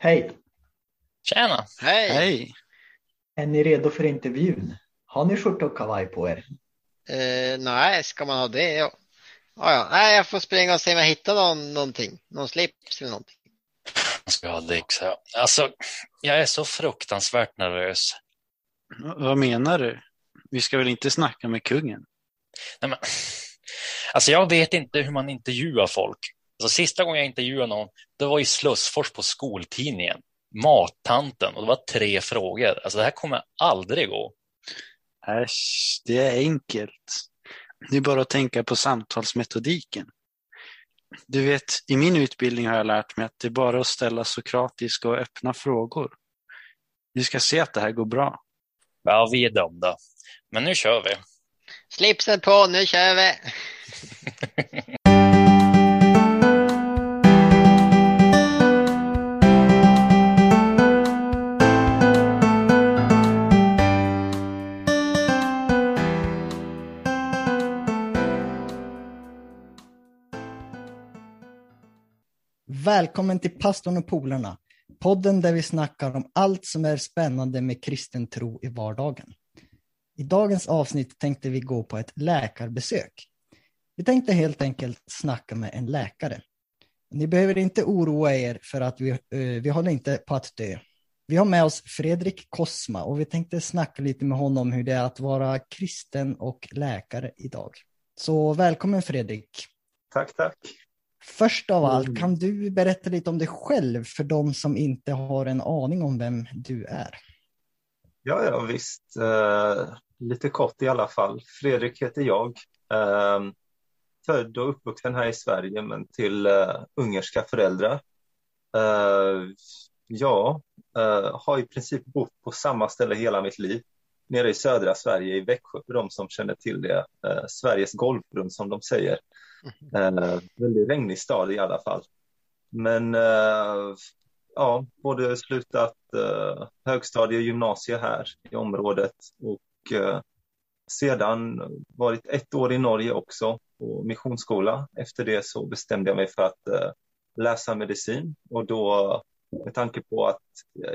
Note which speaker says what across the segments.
Speaker 1: Hej!
Speaker 2: Tjena!
Speaker 3: Hej!
Speaker 4: Hej!
Speaker 1: Är ni redo för intervjun? Har ni skjorta och kavaj på er?
Speaker 3: Eh, nej, ska man ha det? Ja. Ja, ja. Nej, jag får springa och se om jag hittar någon, någonting. Någon slips eller någonting.
Speaker 2: Jag ska ha dricks här. Alltså, jag är så fruktansvärt nervös.
Speaker 4: Vad menar du? Vi ska väl inte snacka med kungen?
Speaker 2: Nej, men, alltså, jag vet inte hur man intervjuar folk. Alltså, sista gången jag intervjuade någon, det var i Slussfors på skoltidningen. Mattanten och det var tre frågor. Alltså, det här kommer aldrig gå.
Speaker 4: Äsch, det är enkelt. Det är bara att tänka på samtalsmetodiken. Du vet, i min utbildning har jag lärt mig att det är bara att ställa sokratiska och öppna frågor. Vi ska se att det här går bra.
Speaker 2: Ja, vi är dömda. Men nu kör vi.
Speaker 3: Slipsen på, nu kör vi!
Speaker 5: Välkommen till Pastorn och polarna, podden där vi snackar om allt som är spännande med kristen tro i vardagen. I dagens avsnitt tänkte vi gå på ett läkarbesök. Vi tänkte helt enkelt snacka med en läkare. Ni behöver inte oroa er för att vi, eh, vi håller inte på att dö. Vi har med oss Fredrik Kosma och vi tänkte snacka lite med honom hur det är att vara kristen och läkare idag. Så välkommen Fredrik.
Speaker 1: Tack, tack.
Speaker 5: Först av allt,
Speaker 1: Mm.
Speaker 5: kan du berätta lite om dig själv för de som inte har en aning om vem du är?
Speaker 6: Ja, ja visst. Eh, lite kort i alla fall. Fredrik heter jag. Eh, född och uppvuxen här i Sverige, men till eh, ungerska föräldrar. Eh, ja, eh, har i princip bott på samma ställe hela mitt liv. Nere i södra Sverige, i Växjö, för de som känner till det. Sveriges golfbrunn, som de säger. Eh, väldigt regnig stad i alla fall. Men eh, ja, både slutat eh, högstadie och gymnasie här i området och eh, sedan varit ett år i Norge också på missionsskola. Efter det så bestämde jag mig för att eh, läsa medicin och då med tanke på att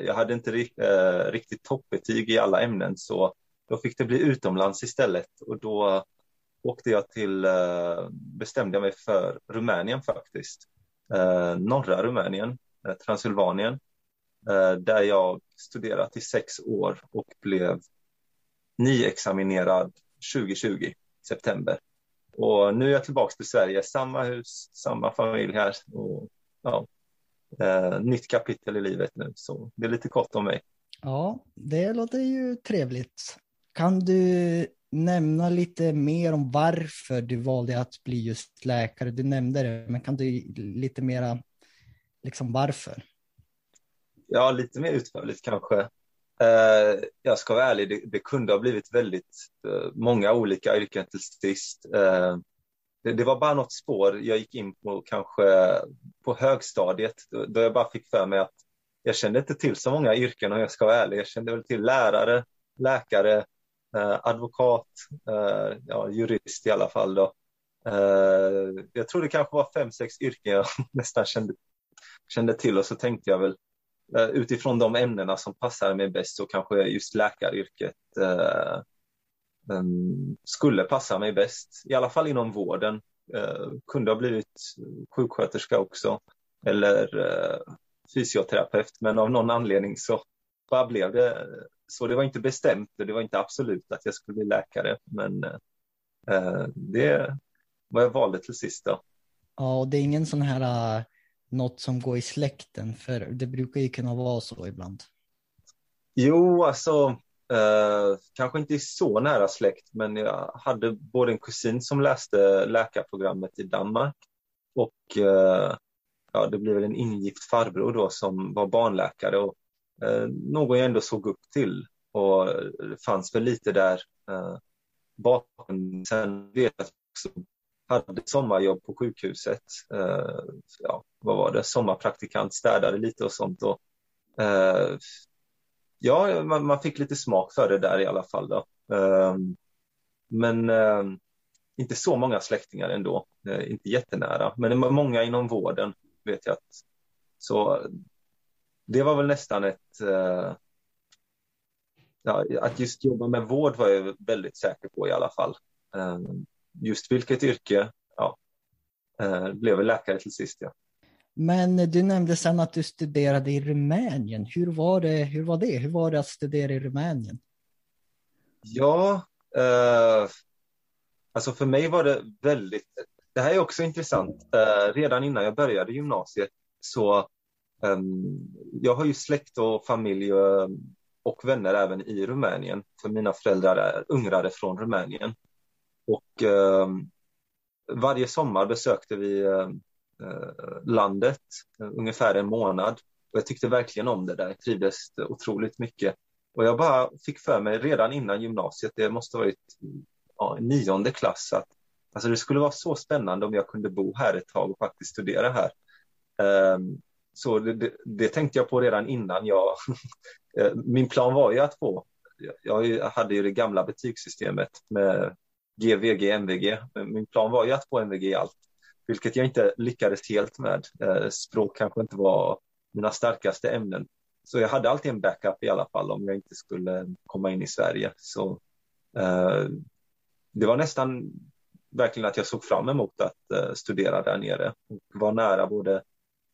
Speaker 6: jag hade inte ri- eh, riktigt toppbetyg i alla ämnen så då fick det bli utomlands istället och då åkte jag till, eh, bestämde jag mig för Rumänien faktiskt. Eh, norra Rumänien, eh, Transylvanien, eh, där jag studerat i sex år och blev nyexaminerad 2020, september. Och nu är jag tillbaka till Sverige, samma hus, samma familj här och ja, eh, nytt kapitel i livet nu. Så det är lite kort om mig.
Speaker 5: Ja, det låter ju trevligt. Kan du nämna lite mer om varför du valde att bli just läkare? Du nämnde det, men kan du lite mera, liksom varför?
Speaker 6: Ja, lite mer utförligt kanske. Eh, jag ska vara ärlig, det, det kunde ha blivit väldigt eh, många olika yrken till sist. Eh, det, det var bara något spår jag gick in på kanske på högstadiet då, då jag bara fick för mig att jag kände inte till så många yrken om jag ska vara ärlig. Jag kände väl till lärare, läkare, Eh, advokat, eh, ja, jurist i alla fall. Då. Eh, jag tror det kanske var fem, sex yrken jag nästan kände, kände till och så tänkte jag väl eh, utifrån de ämnena som passar mig bäst så kanske just läkaryrket eh, mm, skulle passa mig bäst. I alla fall inom vården. Eh, kunde ha blivit sjuksköterska också eller eh, fysioterapeut men av någon anledning så bara blev det så. Det var inte bestämt och det var inte absolut att jag skulle bli läkare men eh, det var jag valde till sist då.
Speaker 5: Ja, och det är ingen sån här uh, något som går i släkten, för det brukar ju kunna vara så ibland.
Speaker 6: Jo, alltså eh, kanske inte så nära släkt, men jag hade både en kusin som läste läkarprogrammet i Danmark och eh, ja, det blev en ingift farbror då som var barnläkare och eh, Eh, någon jag ändå såg upp till och det fanns väl lite där eh, bakom. Sen vet jag att jag också hade sommarjobb på sjukhuset. Eh, ja, vad var det? Sommarpraktikant, städade lite och sånt. Och, eh, ja, man, man, fick lite smak för det där i alla fall. Då. Eh, men inte så många släktingar ändå, inte jättenära, men många inom vården vet jag att så det var väl nästan ett... Eh, ja, att just jobba med vård var jag väldigt säker på i alla fall. Eh, just vilket yrke, ja, eh, blev läkare till sist. Ja.
Speaker 5: Men du nämnde sen att du studerade i Rumänien. Hur var det, hur var det? Hur var det att studera i Rumänien?
Speaker 6: Ja, eh, alltså för mig var det väldigt... Det här är också intressant. Eh, redan innan jag började gymnasiet så Ehm, jag har ju släkt och familj ehm, och vänner även i Rumänien. För mina föräldrar är ungrare från Rumänien. Och ehm, varje sommar besökte vi eh, landet eh, ungefär en månad. Och jag tyckte verkligen om det där, jag trivdes otroligt mycket. Och jag bara fick för mig redan innan gymnasiet, det måste ha varit ja, nionde klass, att alltså det skulle vara så spännande om jag kunde bo här ett tag och faktiskt studera här. Um, så det, det, det, tänkte jag på redan innan jag... Eh, min plan var ju att få... Jag hade ju det gamla betygssystemet med GVG, MVG. Min plan var ju att få MVG i allt, vilket jag inte lyckades helt med. Eh, språk kanske inte var mina starkaste ämnen. Så jag hade alltid en backup i alla fall om jag inte skulle komma in i Sverige. Så eh, det var nästan verkligen att jag såg fram emot att eh, studera där nere och var nära både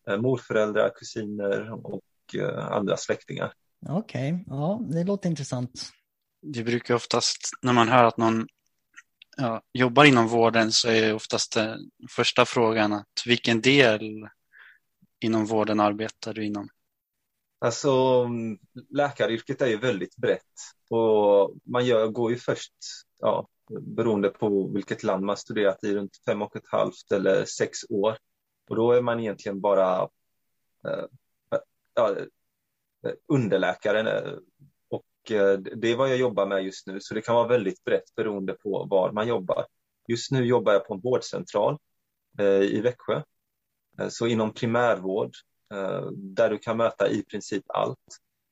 Speaker 6: morföräldrar, kusiner och eh, andra släktingar.
Speaker 5: Okej, okay. ja, det låter intressant.
Speaker 4: Det brukar oftast, när man hör att någon ja, jobbar inom vården så är oftast den första frågan att vilken del inom vården arbetar du inom?
Speaker 6: Alltså läkaryrket är ju väldigt brett och man gör, går ju först, ja, beroende på vilket land man studerat i, runt fem och ett halvt eller sex år. Och då är man egentligen bara eh, ja, eh, underläkare eh, och eh, det är vad jag jobbar med just nu, så det kan vara väldigt brett beroende på var man jobbar. Just nu jobbar jag på en vårdcentral eh, i Växjö, eh, så inom primärvård Eh, där du kan möta i princip allt.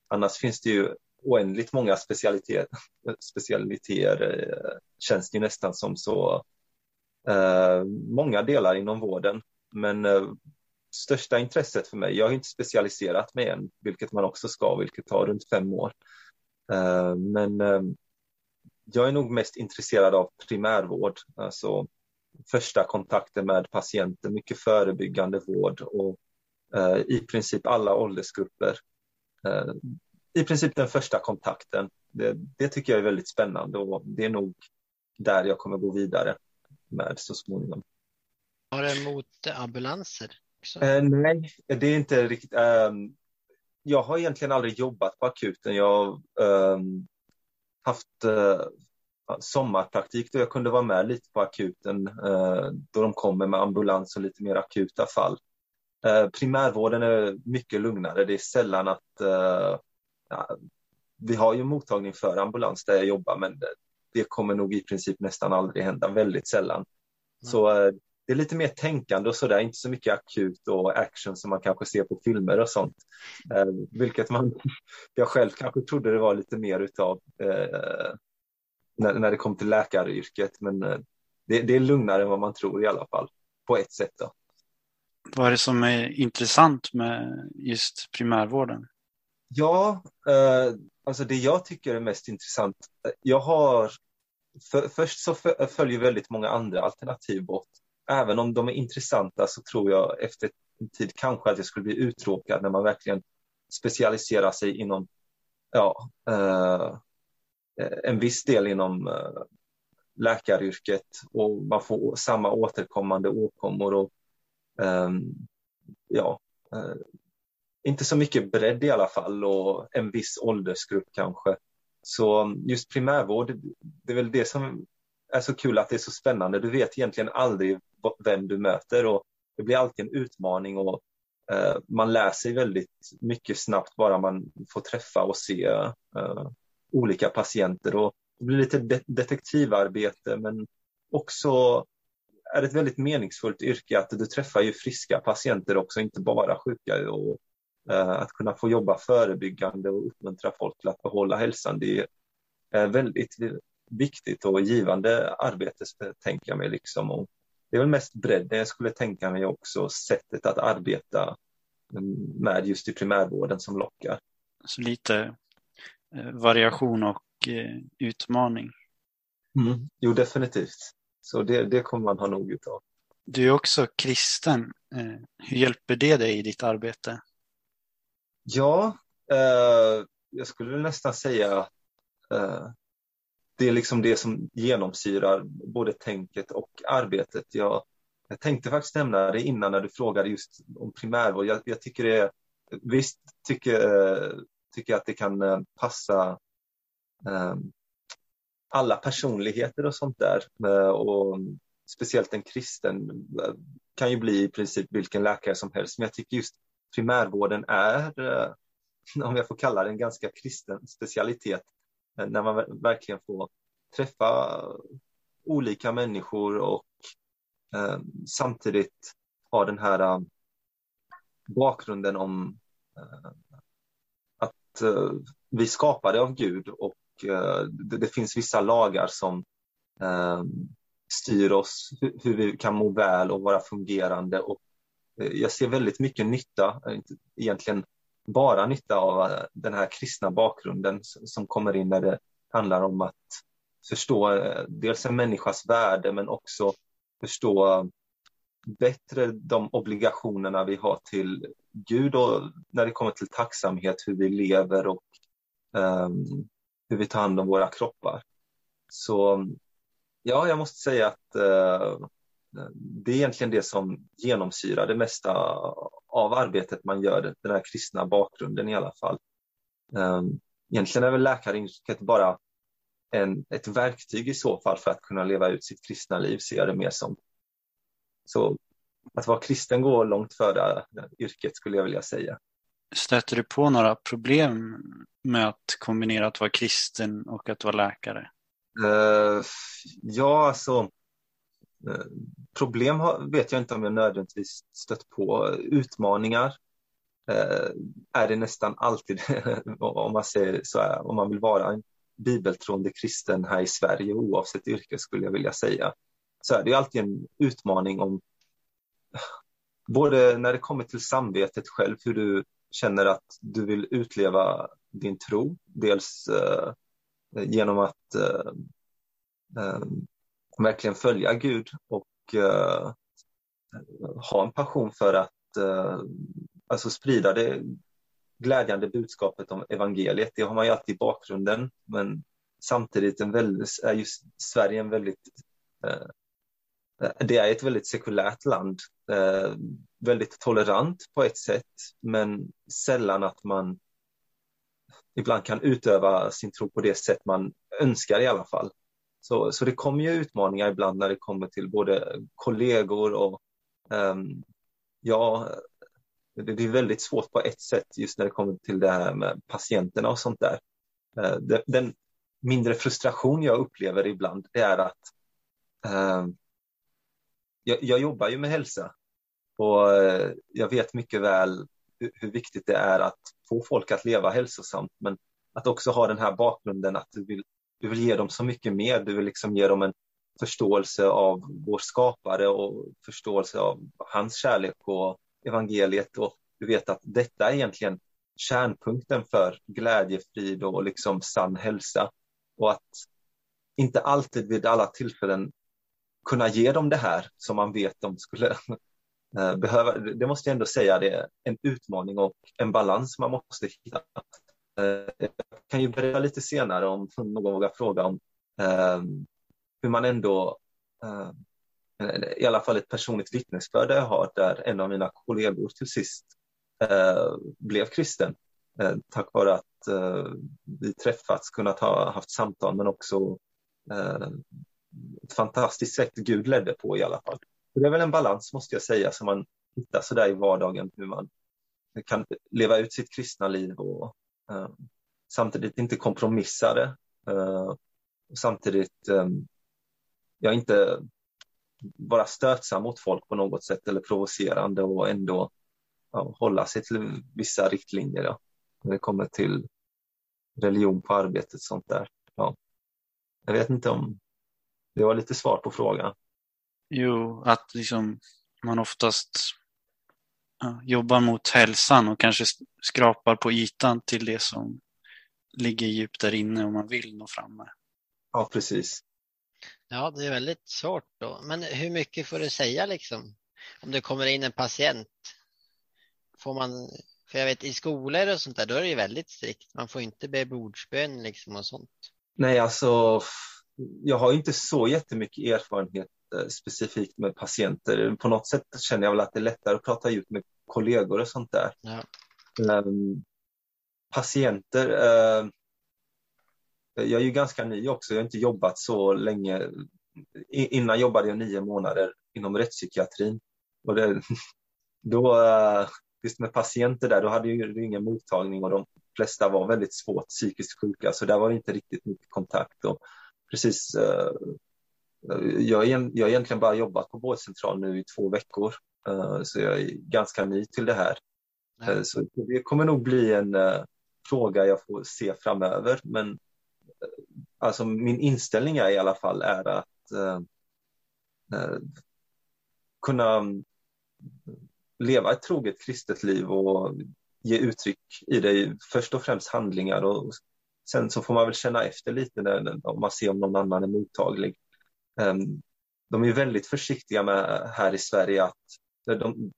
Speaker 6: Annars finns det ju oändligt många specialiteter, eh, specialiteter känns det nästan som så eh, många delar inom vården. Men eh, största intresset för mig, jag har inte specialiserat mig än, vilket man också ska, vilket tar runt fem år. Eh, men eh, jag är nog mest intresserad av primärvård, alltså första kontakten med patienter, mycket förebyggande vård och Eh, i princip alla åldersgrupper. Eh, I princip den första kontakten. Det, det, tycker jag är väldigt spännande och det är nog där jag kommer gå vidare med så småningom.
Speaker 3: Har du emot ambulanser?
Speaker 6: Eh, nej, det är inte riktigt. Eh, jag har egentligen aldrig jobbat på akuten. Jag har eh, haft sommarpraktik då jag kunde vara med lite på akuten eh, då de kommer med ambulans och lite mer akuta fall. Eh, primärvården är mycket lugnare. Det är sällan att... Eh, ja, vi har ju mottagning för ambulans där jag jobbar, men det, det kommer nog i princip nästan aldrig hända, väldigt sällan. Mm. Så det är lite mer tänkande och sådär, inte så mycket akut och action som man kanske ser på filmer och sånt. Eh, vilket man, jag själv kanske trodde det var lite mer utav eh, när, när det kom till läkaryrket, men eh, det, det, är lugnare än vad man tror i alla fall, på ett sätt. Då.
Speaker 4: Vad är det som är intressant med just primärvården?
Speaker 6: Ja, eh, alltså det jag tycker är mest intressant. Jag har för, först så följer väldigt många andra alternativ bort. Även om de är intressanta så tror jag efter en tid kanske att jag skulle bli uttråkad när man verkligen specialiserar sig inom ja, eh, en viss del inom eh, läkaryrket och man får samma återkommande åkommor och eh, ja, eh, inte så mycket bredd i alla fall och en viss åldersgrupp kanske. Så just primärvård, det är väl det som är så kul att det är så spännande. Du vet egentligen aldrig vem du möter och det blir alltid en utmaning och eh, man lär sig väldigt mycket snabbt bara man får träffa och se eh, olika patienter och det blir lite de detektivarbete men också är ett väldigt meningsfullt yrke att du träffar ju friska patienter också, inte bara sjuka. Och, eh, att kunna få jobba förebyggande och uppmuntra folk till att behålla hälsan, det är väldigt viktigt och givande arbete, tänker jag mig. Liksom. Och det är väl mest bredden jag skulle tänka mig också, sättet att arbeta med just i primärvården som lockar.
Speaker 4: Så lite eh, variation och eh, utmaning.
Speaker 6: Mm. Jo, definitivt. Så det, det kommer man ha nog utav.
Speaker 4: Du är också kristen. Eh, hur hjälper det dig i ditt arbete?
Speaker 6: Ja, eh, jag skulle nästan säga eh, det är liksom det som genomsyrar både tänket och arbetet. Jag, jag tänkte faktiskt nämna det innan när du frågade just om primärvård. Jag, jag tycker det visst tycker, tycker jag att det kan eh, passa ehm, alla personligheter och sånt där. Eh, och speciellt en kristen eh, kan ju bli i princip vilken läkare som helst. Men jag tycker just primärvården är, om jag får kalla det en ganska kristen specialitet, Eh, när man verkligen får träffa olika människor och eh, samtidigt ha den här eh, bakgrunden om eh, att eh, vi skapade av Gud och eh, det, det, finns vissa lagar som styr oss hur vi kan må väl och vara fungerande. Och jag ser väldigt mycket nytta, egentligen bara nytta av eh, den här kristna bakgrunden som kommer in när det handlar om att förstå eh, dels en människas värde men också förstå bättre de obligationerna vi har till Gud och när det kommer till tacksamhet, hur vi lever och um, hur vi tar hand om våra kroppar. Så ja, jag måste säga att uh, det är egentligen det som genomsyrar det mesta av arbetet man gör, den här kristna bakgrunden i alla fall. Um, egentligen är väl läkaryrket bara en, ett verktyg i så fall för att kunna leva ut sitt kristna liv, ser jag det mer som. Så att vara kristen går långt före yrket skulle jag vilja säga.
Speaker 4: Stöter du på några problem med att kombinera att vara kristen och att vara läkare?
Speaker 6: Uh, ja, alltså Eh, problem vet jag inte om jag nödvändigtvis stött på. Utmaningar eh, är det nästan alltid, om man säger så här, om man vill vara en bibeltroende kristen här i Sverige, oavsett yrke skulle jag vilja säga, så är det alltid en utmaning om både när det kommer till samvetet själv, hur du känner att du vill utleva din tro, dels eh, genom att eh, eh verkligen följa Gud och eh, ha en passion för att eh, alltså sprida det glädjande budskapet om evangeliet. Det har man ju alltid i bakgrunden, men samtidigt en väldigt, är ju Sverige en väldigt eh, det är ett väldigt sekulärt land, eh, väldigt tolerant på ett sätt, men sällan att man ibland kan utöva sin tro på det sätt man önskar i alla fall. Så, så det kommer ju utmaningar ibland när det kommer till både kollegor och um, ja, det är väldigt svårt på ett sätt just när det kommer till det här med patienterna och sånt där. Eh, den mindre frustration jag upplever ibland det är att uh, jag, jag, jobbar ju med hälsa och uh, jag vet mycket väl hur, hur, viktigt det är att få folk att leva hälsosamt men att också ha den här bakgrunden att du vill, du vill ge dem så mycket mer. Du vill liksom ge dem en förståelse av vår skapare och förståelse av hans kärlek och evangeliet och du vet att detta är egentligen kärnpunkten för glädje, frid och liksom sann hälsa. Och att inte alltid vid alla tillfällen kunna ge dem det här som man vet de skulle eh, behöva. Det måste jag ändå säga, det är en utmaning och en balans man måste hitta. Jag kan ju berätta lite senare om någon vågar fråga om eh, hur man ändå ehm, i alla fall ett personligt vittnesbörd jag har där en av mina kollegor till sist eh, blev kristen eh, tack vare att eh, vi träffats, kunnat ha haft samtal men också eh, ett fantastiskt sätt Gud ledde på i alla fall. Så det är väl en balans måste jag säga som man hittar sådär i vardagen hur man kan leva ut sitt kristna liv och Ehm, samtidigt inte kompromissa det. Eh, samtidigt ehm, jag inte vara stötsam mot folk på något sätt eller provocerande och ändå ja, hålla sig till vissa riktlinjer ja, när det kommer till religion på arbetet sånt där. Ja. Jag vet inte om det var lite svar på frågan.
Speaker 4: Jo, att liksom man oftast jobbar mot hälsan och kanske skrapar på ytan till det som ligger djupt där inne och man vill nå fram med.
Speaker 6: Ja, precis.
Speaker 3: Ja, det är väldigt svårt då. Men hur mycket får du säga liksom? Om det kommer in en patient? Får man, för jag vet i skolor och sånt där, då är det ju väldigt strikt. Man får inte be bordsbön liksom och sånt.
Speaker 6: Nej, alltså jag har inte så jättemycket erfarenhet specifikt med patienter. På något sätt känner jag väl att det är lättare att prata ut med kollegor och sånt där.
Speaker 3: Ja.
Speaker 6: Um, patienter, uh, jag är ju ganska ny också, jag har inte jobbat så länge. I, innan jobbade jag nio månader inom rättspsykiatrin. Och det, då, uh, just med patienter där, då hade jag ingen mottagning och de flesta var väldigt svårt psykiskt sjuka, så där var det inte riktigt mycket kontakt. Och precis, uh, jag, är, jag har egentligen bara jobbat på vårdcentral nu i två veckor, uh, så jag är ganska ny till det här.
Speaker 3: Ja.
Speaker 6: Så det kommer nog bli en fråga jag får se framöver, men alltså min inställning är i alla fall är att eh, eh, kunna leva ett troget kristet liv och ge uttryck i det, först och främst handlingar och sen så får man väl känna efter lite när, om man ser om någon annan är mottaglig. Ehm, de är väldigt försiktiga med här i Sverige att de,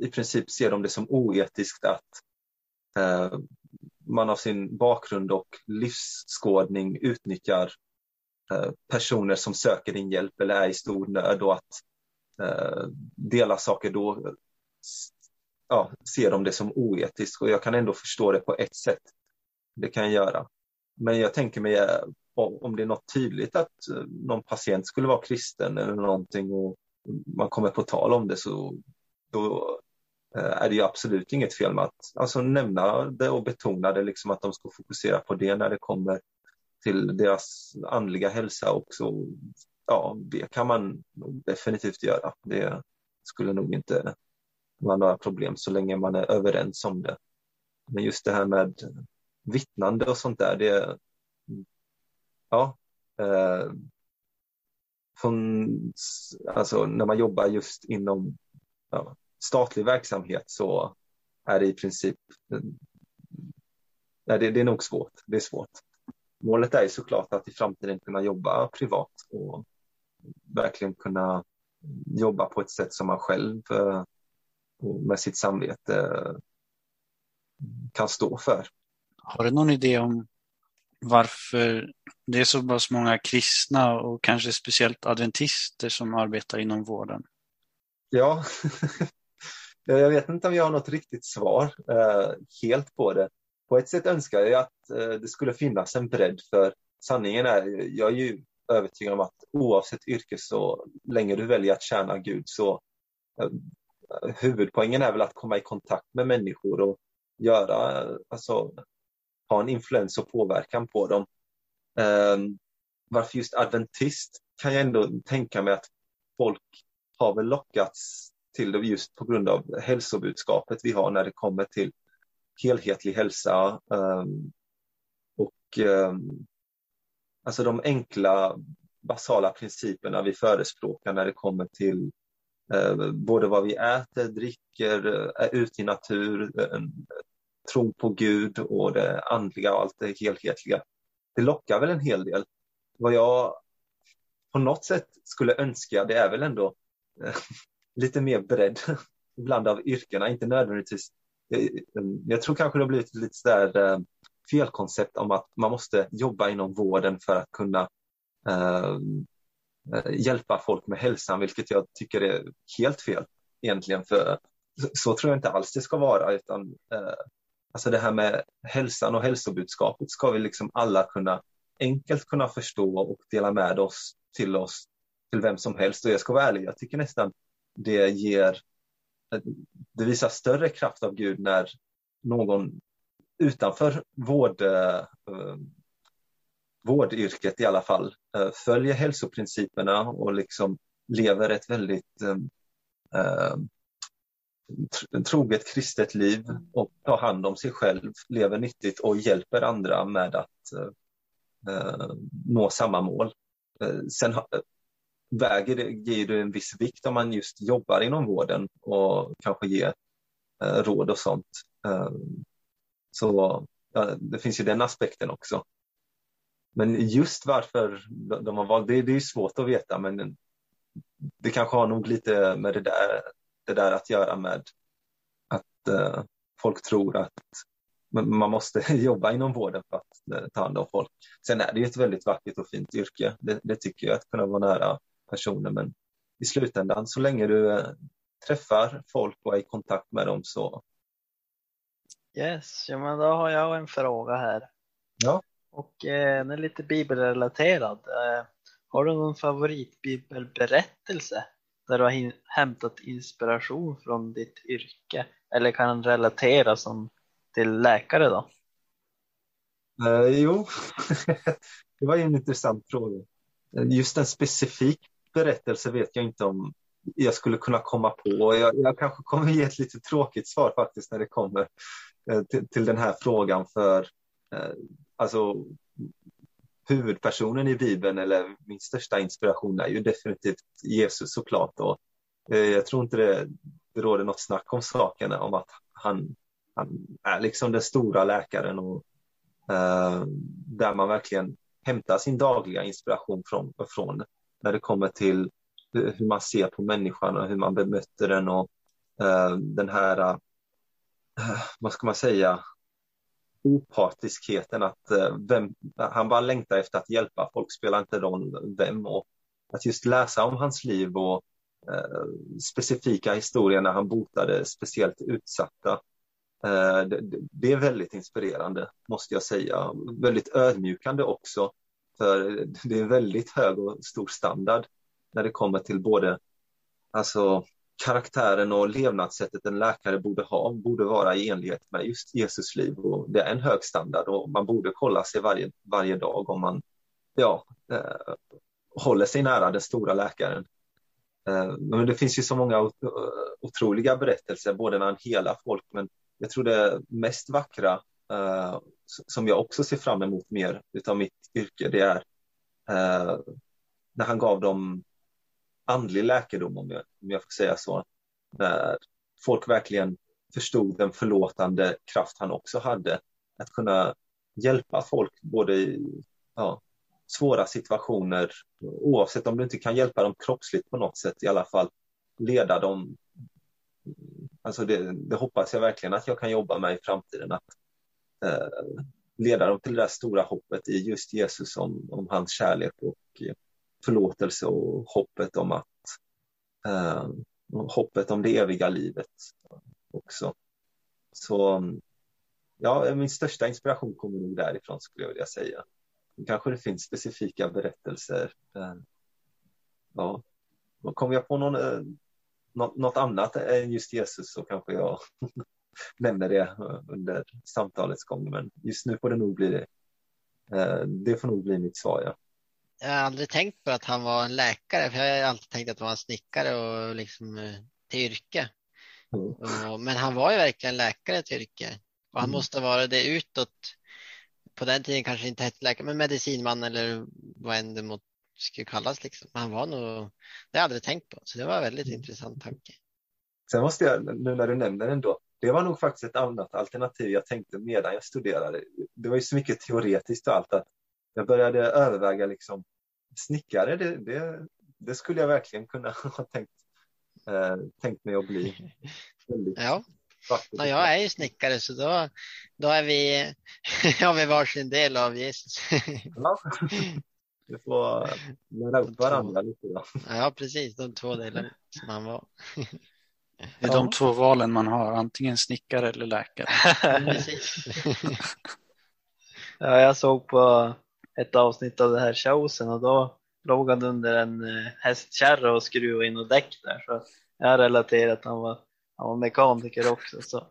Speaker 6: i princip ser de det som oetiskt att ehm, man av sin bakgrund och livsskådning utnyttjar eh, personer som söker din hjälp eller är i stor nöd och att eh, dela saker då ja, ser de det som oetiskt och jag kan ändå förstå det på ett sätt. Det kan jag göra. Men jag tänker mig eh, om det är något tydligt att eh, någon patient skulle vara kristen eller någonting och man kommer på tal om det så då eh, är det ju absolut inget fel med att alltså, nämna det och betona det, liksom att de ska fokusera på det när det kommer till deras andliga hälsa också. Ja, det kan man definitivt göra. Det skulle nog inte vara några problem så länge man är överens om det. Men just det här med vittnande och sånt där, det, ja, eh, från, alltså när man jobbar just inom ja, statlig verksamhet så är det i princip, eh, nej, det, det är nog svårt, det är svårt. Målet är såklart att i framtiden kunna jobba privat och verkligen kunna jobba på ett sätt som man själv eh, med sitt samvete eh, kan stå för.
Speaker 4: Har du någon idé om varför det är så pass många kristna och kanske speciellt adventister som arbetar inom vården?
Speaker 6: Ja, jag vet inte om jag har något riktigt svar eh, helt på det. På ett sätt önskar jag att eh, det skulle finnas en bredd för sanningen är, jag är ju övertygad om att oavsett yrke så länge du väljer att tjäna Gud så eh, huvudpoängen är väl att komma i kontakt med människor och göra, eh, alltså ha en influens och påverkan på dem. Um, varför just adventist kan jag ändå tänka mig att folk har väl lockats till det just på grund av hälsobudskapet vi har när det kommer till helhetlig hälsa um, och um, alltså de enkla basala principerna vi förespråkar när det kommer till uh, både vad vi äter, dricker, eh, är ute i natur, eh, tro på Gud och det andliga och allt det helhetliga. Det lockar väl en hel del. Vad jag på något sätt skulle önska, det är väl ändå eh, lite mer bredd ibland av yrkena, inte nödvändigtvis. Eh, mm, jag, tror kanske det har blivit lite sådär eh, felkoncept om att man måste jobba inom vården för att kunna eh, hjälpa folk med hälsan, vilket jag tycker är helt fel egentligen. För så tror jag inte alls det ska vara, utan eh, Alltså det här med hälsan och hälsobudskapet ska vi liksom alla kunna enkelt kunna förstå och dela med oss till oss, till vem som helst. Och jag ska vara ärlig, jag tycker nästan det ger, det visar större kraft av Gud när någon utanför vård, eh, vårdyrket i alla fall eh, följer hälsoprinciperna och liksom lever ett väldigt eh, eh troget kristet liv och tar hand om sig själv, lever nyttigt och hjälper andra med att eh, nå samma mål. Eh, sen väger det, ger det en viss vikt om man just jobbar inom vården och kanske ger eh, råd och sånt. Eh, så ja, det finns ju den aspekten också. Men just varför de har valt det, det är svårt att veta, men det kanske har nog lite med det där, det där att göra med att eh, folk tror att man måste jobba inom vården för att eh, ta hand om folk. Sen är det ju ett väldigt vackert och fint yrke. Det, det, tycker jag, att kunna vara nära personer. Men i slutändan, så länge du eh, träffar folk och är i kontakt med dem så...
Speaker 7: Yes, ja, men då har jag en fråga här.
Speaker 6: Ja.
Speaker 7: Och eh, den är lite bibelrelaterad. Har du någon favoritbibelberättelse där du har hämtat inspiration från ditt yrke? Eller kan relatera som till läkare då?
Speaker 6: Eh, jo, det var ju en intressant fråga. Just en specifik berättelse vet jag inte om jag skulle kunna komma på. Jag, jag kanske kommer ge ett lite tråkigt svar faktiskt när det kommer eh, till, till den här frågan för eh, alltså huvudpersonen i Bibeln eller min största inspiration är ju definitivt Jesus såklart. Och, eh, jag tror inte det, det råder något snack om saken om att han, han är liksom den stora läkaren och eh, där man verkligen hämtar sin dagliga inspiration från, från när det kommer till hur man ser på människan och hur man bemöter den och eh, den här, eh, vad ska man säga, opartiskheten att eh, vem, han bara längtar efter att hjälpa folk, spelar inte roll vem och att just läsa om hans liv och eh, specifika historier när han botade speciellt utsatta. Eh, det, det, är väldigt inspirerande måste jag säga. Väldigt ödmjukande också. För det är väldigt hög och stor standard när det kommer till både alltså, karaktären och levnadssättet en läkare borde ha borde vara i enlighet med just Jesus liv. Och det är en hög standard och man borde kolla sig varje, varje dag om man ja, eh, håller sig nära den stora läkaren. Eh, men det finns ju så många eh, otroliga berättelser, både när han helar folk, men jag tror det mest vackra eh, som jag också ser fram emot mer utav mitt yrke, det är eh, när han gav dem andlig läkedom, om jag, om jag får säga så. När folk verkligen förstod den förlåtande kraft han också hade. Att kunna hjälpa folk både i ja, svåra situationer, oavsett om du inte kan hjälpa dem kroppsligt på något sätt, i alla fall leda dem. Alltså det, det hoppas jag verkligen att jag kan jobba med i framtiden, att eh, leda dem till det där stora hoppet i just Jesus om, om hans kärlek och förlåtelse och hoppet om att eh, hoppet om det eviga livet också. Så ja, min största inspiration kommer nog därifrån skulle jag vilja säga. Kanske det finns specifika berättelser. Eh, ja, kommer jag på någon, eh, något, något annat än just Jesus så kanske jag nämner det eh, under samtalets gång. Men just nu får det nog bli det. Eh, det får nog bli mitt svar. Ja
Speaker 3: jag har aldrig tänkt på att han var en läkare, för jag har alltid tänkt att han var en snickare och liksom eh, till yrke. Mm. men han var ju verkligen läkare till yrke och han mm. måste vara det utåt. På den tiden kanske inte hette läkare, men medicinman eller vad än det skulle kallas. Liksom. han var nog, det har jag aldrig tänkt på, så det var en väldigt mm. intressant tanke.
Speaker 6: Sen måste jag, nu när du nämner den då, det var nog faktiskt ett annat alternativ jag tänkte medan jag studerade. Det var ju så mycket teoretiskt och allt att jag började överväga liksom snickare, det, det, det, skulle jag verkligen kunna ha tänkt, eh, tänkt mig att bli.
Speaker 3: ja. ja, jag är ju snickare så då, då är vi, har vi varsin del av Jesus.
Speaker 6: ja. Vi får lära upp varandra lite. Då.
Speaker 3: Ja, precis. De två delarna som han var.
Speaker 4: Det är de två valen man har, antingen snickare eller läkare.
Speaker 7: ja, jag såg på ett avsnitt av det här showsen och då låg han under en eh, hästkärra och skruvade in och däck där. Så jag relaterar att han var, han var mekaniker också. Så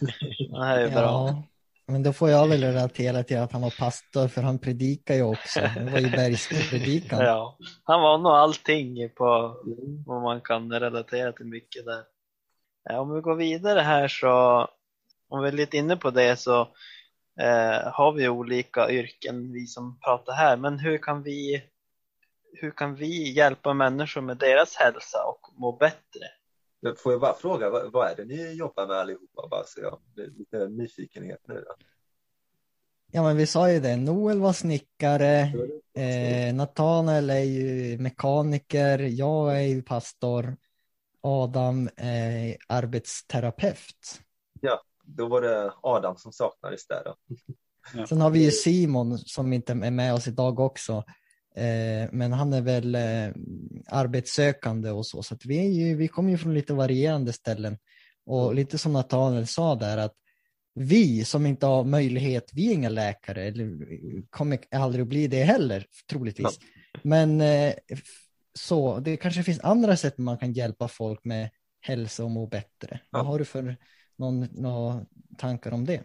Speaker 7: det här är bra. Ja,
Speaker 5: men då får jag väl relatera till att han var pastor för han predikar ju också. Det var ju bergspredikan.
Speaker 7: ja, han var nog allting på vad man kan relatera till mycket där. Ja, om vi går vidare här så om vi är lite inne på det så eh, har vi olika yrken, vi som pratar här, men hur kan vi hur kan vi hjälpa människor med deras hälsa och må bättre?
Speaker 6: Får jag bara fråga, vad, vad är det ni jobbar med allihopa? Bara så jag blir lite nyfikenhet nu. Då.
Speaker 5: Ja, men vi sa ju det. Noel var snickare, eh, Nathanael är ju mekaniker, jag är ju pastor, Adam är arbetsterapeut.
Speaker 6: Ja, då var det Adam som saknades där. Då.
Speaker 5: Ja. Sen har vi ju Simon som inte är med oss idag också. Eh, men han är väl eh, arbetssökande och så. Så vi, är ju, vi kommer ju från lite varierande ställen. Och lite som Nathanael sa där att vi som inte har möjlighet, vi är inga läkare, eller kommer aldrig att bli det heller, troligtvis. Ja. Men eh, så, det kanske finns andra sätt man kan hjälpa folk med hälsa och må bättre. Ja. Vad har du för någon, några tankar om det?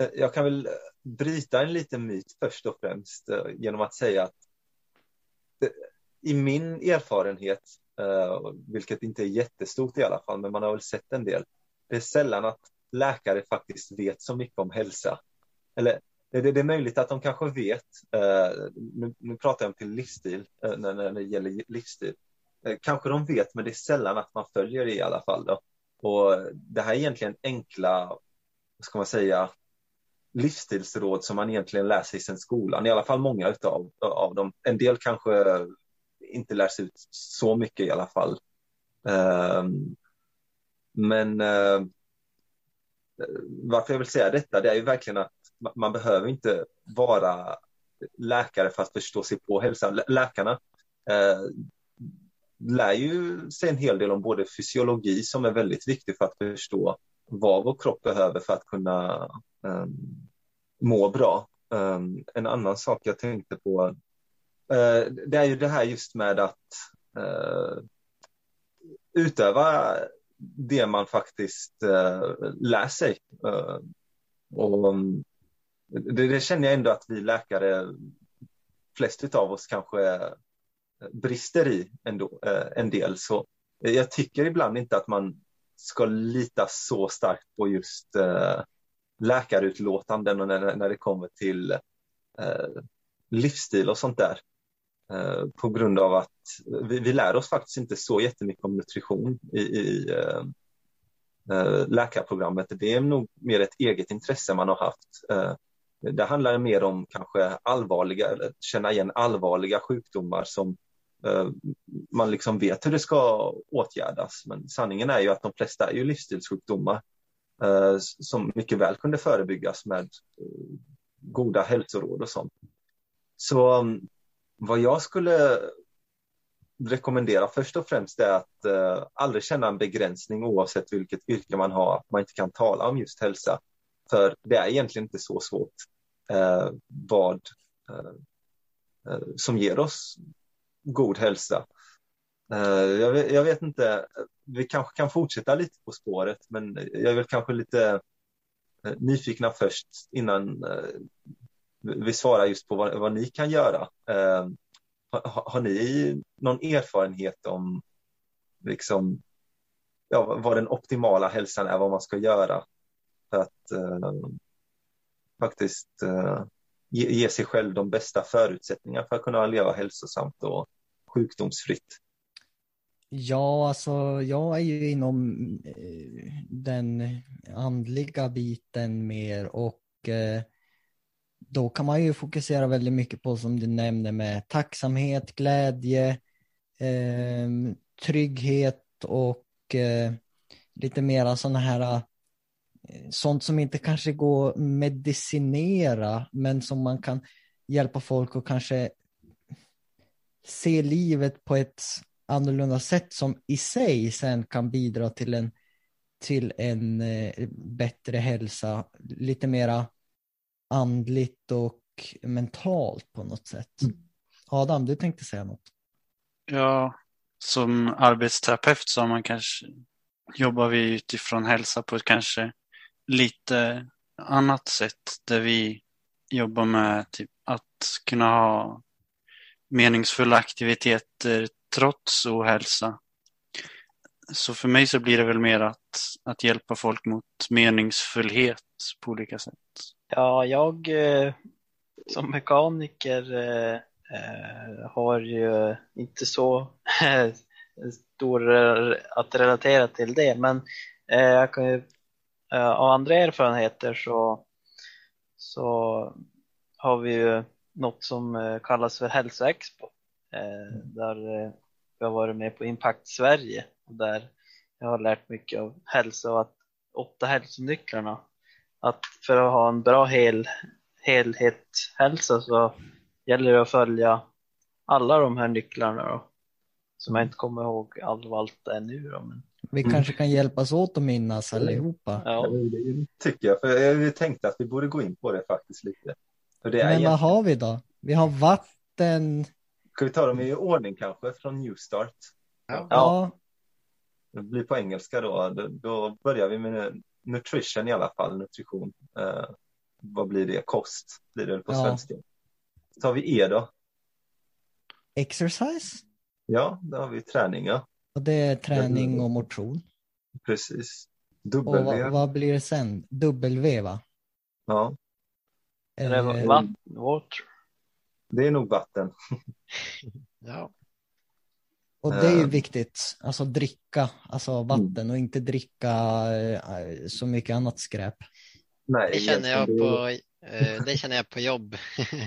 Speaker 6: Eh, jag kan väl eh, bryta en liten myt först och främst eh, genom att säga att i min erfarenhet, vilket inte är jättestort i alla fall, men man har väl sett en del, det är sällan att läkare faktiskt vet så mycket om hälsa. Eller det, det är möjligt att de kanske vet, nu, nu pratar jag om till livsstil, när, när det gäller livsstil, kanske de vet, men det är sällan att man följer det i alla fall. Då. Och det här är egentligen enkla, vad ska man säga, livsstilsråd som man egentligen lär sig sedan skolan, i alla fall många utav, av dem. En del kanske inte lärs ut så mycket i alla fall. Um, men uh, varför jag vill säga detta, det är ju verkligen att man behöver inte vara läkare för att förstå sig på hälsa. Läkarna eh, lär ju sig en hel del om både fysiologi som är väldigt viktig för att förstå vad vår kropp behöver för att kunna um, må bra. Um, en annan sak jag tänkte på, uh, det är ju det här just med att uh, utöva det man faktiskt uh, lär sig. och um, det, det, känner jag ändå att vi läkare, flest av oss kanske brister i ändå, eh, en del. Så eh, jag tycker ibland inte att man ska lita så starkt på just eh, läkarutlåtanden och när, när det kommer till eh, livsstil och sånt där. Eh, på grund av att vi, vi, lär oss faktiskt inte så jättemycket om nutrition i, i läkarprogrammet. Det är nog mer ett eget intresse man har haft. Det handlar mer om kanske allvarliga, eller känna igen allvarliga sjukdomar som Eh, man liksom vet hur det ska åtgärdas. Men sanningen är ju att de flesta är ju livsstilssjukdomar eh, som mycket väl kunde förebyggas med eh, goda hälsoråd och sånt. Så mm, vad jag skulle rekommendera först och främst är att eh, aldrig känna en begränsning oavsett vilket yrke man har, att man inte kan tala om just hälsa. För det är egentligen inte så svårt eh, vad eh, som ger oss god hälsa. Eh, jag vet, jag vet, inte, vi kanske kan fortsätta lite på spåret, men jag är väl kanske lite eh, nyfikna först innan eh, vi svarar just på vad, vad ni kan göra. Har, har, ni någon erfarenhet om liksom, ja, vad den optimala hälsan är, vad man ska göra för att eh, faktiskt eh, ge, ge, sig själv de bästa förutsättningarna för att kunna leva hälsosamt och sjukdomsfritt?
Speaker 5: Ja, alltså jag är ju inom eh, den andliga biten mer och eh, då kan man ju fokusera väldigt mycket på som du nämner med tacksamhet, glädje, ehm, trygghet och eh, lite mera sådana här sånt som inte kanske går medicinera men som man kan hjälpa folk att kanske se livet på ett annorlunda sätt som i sig sen kan bidra till en, till en eh, bättre hälsa, lite mera andligt och mentalt på något sätt. Mm. Adam, du tänkte säga något?
Speaker 4: Ja, som arbetsterapeut så man kanske jobbar vi utifrån hälsa på ett kanske lite annat sätt där vi jobbar med typ att kunna ha meningsfulla aktiviteter trots ohälsa. Så för mig så blir det väl mer att, att hjälpa folk mot meningsfullhet på olika sätt.
Speaker 7: Ja, jag eh, som mekaniker eh, eh, har ju inte så stor att relatera till det. Men jag kan ju, av andra erfarenheter så, så har vi ju något som eh, kallas för Hälsoexpo. Eh, där eh, vi har varit med på Impact Sverige och där jag har lärt mycket av hälsa och att åtta hälsonycklarna. Att för att ha en bra hel, helhetshälsa så gäller det att följa alla de här nycklarna då. Som jag inte kommer ihåg all, allt det är nu då. Men,
Speaker 5: Vi kanske kan hjälpas åt att minnas allihopa.
Speaker 7: ja.
Speaker 6: Det tycker jag, för jag tänkte att vi borde gå in på det faktiskt lite. För det är
Speaker 5: Men vad
Speaker 6: egentligen-
Speaker 5: har vi då? Vi har vatten.
Speaker 6: Ska vi ta dem i ordning kanske från New Start?
Speaker 5: Ja.
Speaker 6: Det blir på engelska då. Då, då börjar vi med nutrition i alla fall, nutrition. Eh, vad blir det? Kost blir det på
Speaker 5: Ja.
Speaker 6: svenska. Så tar vi E då.
Speaker 5: Exercise.
Speaker 6: Ja, då har vi träning, ja.
Speaker 5: Och det är träning och motion.
Speaker 6: Precis.
Speaker 5: Och
Speaker 6: W,
Speaker 5: vad, vad blir det sen? W va?
Speaker 6: ja.
Speaker 7: Är det
Speaker 5: Eh,
Speaker 7: vatten, water?
Speaker 6: Det är nog vatten.
Speaker 3: Ja.
Speaker 5: Och det är ju
Speaker 6: Eh.
Speaker 5: viktigt, alltså dricka, alltså vatten och inte dricka eh, så mycket annat skräp.
Speaker 6: Nej,
Speaker 3: Det känner jag på, det känner jag på jobb.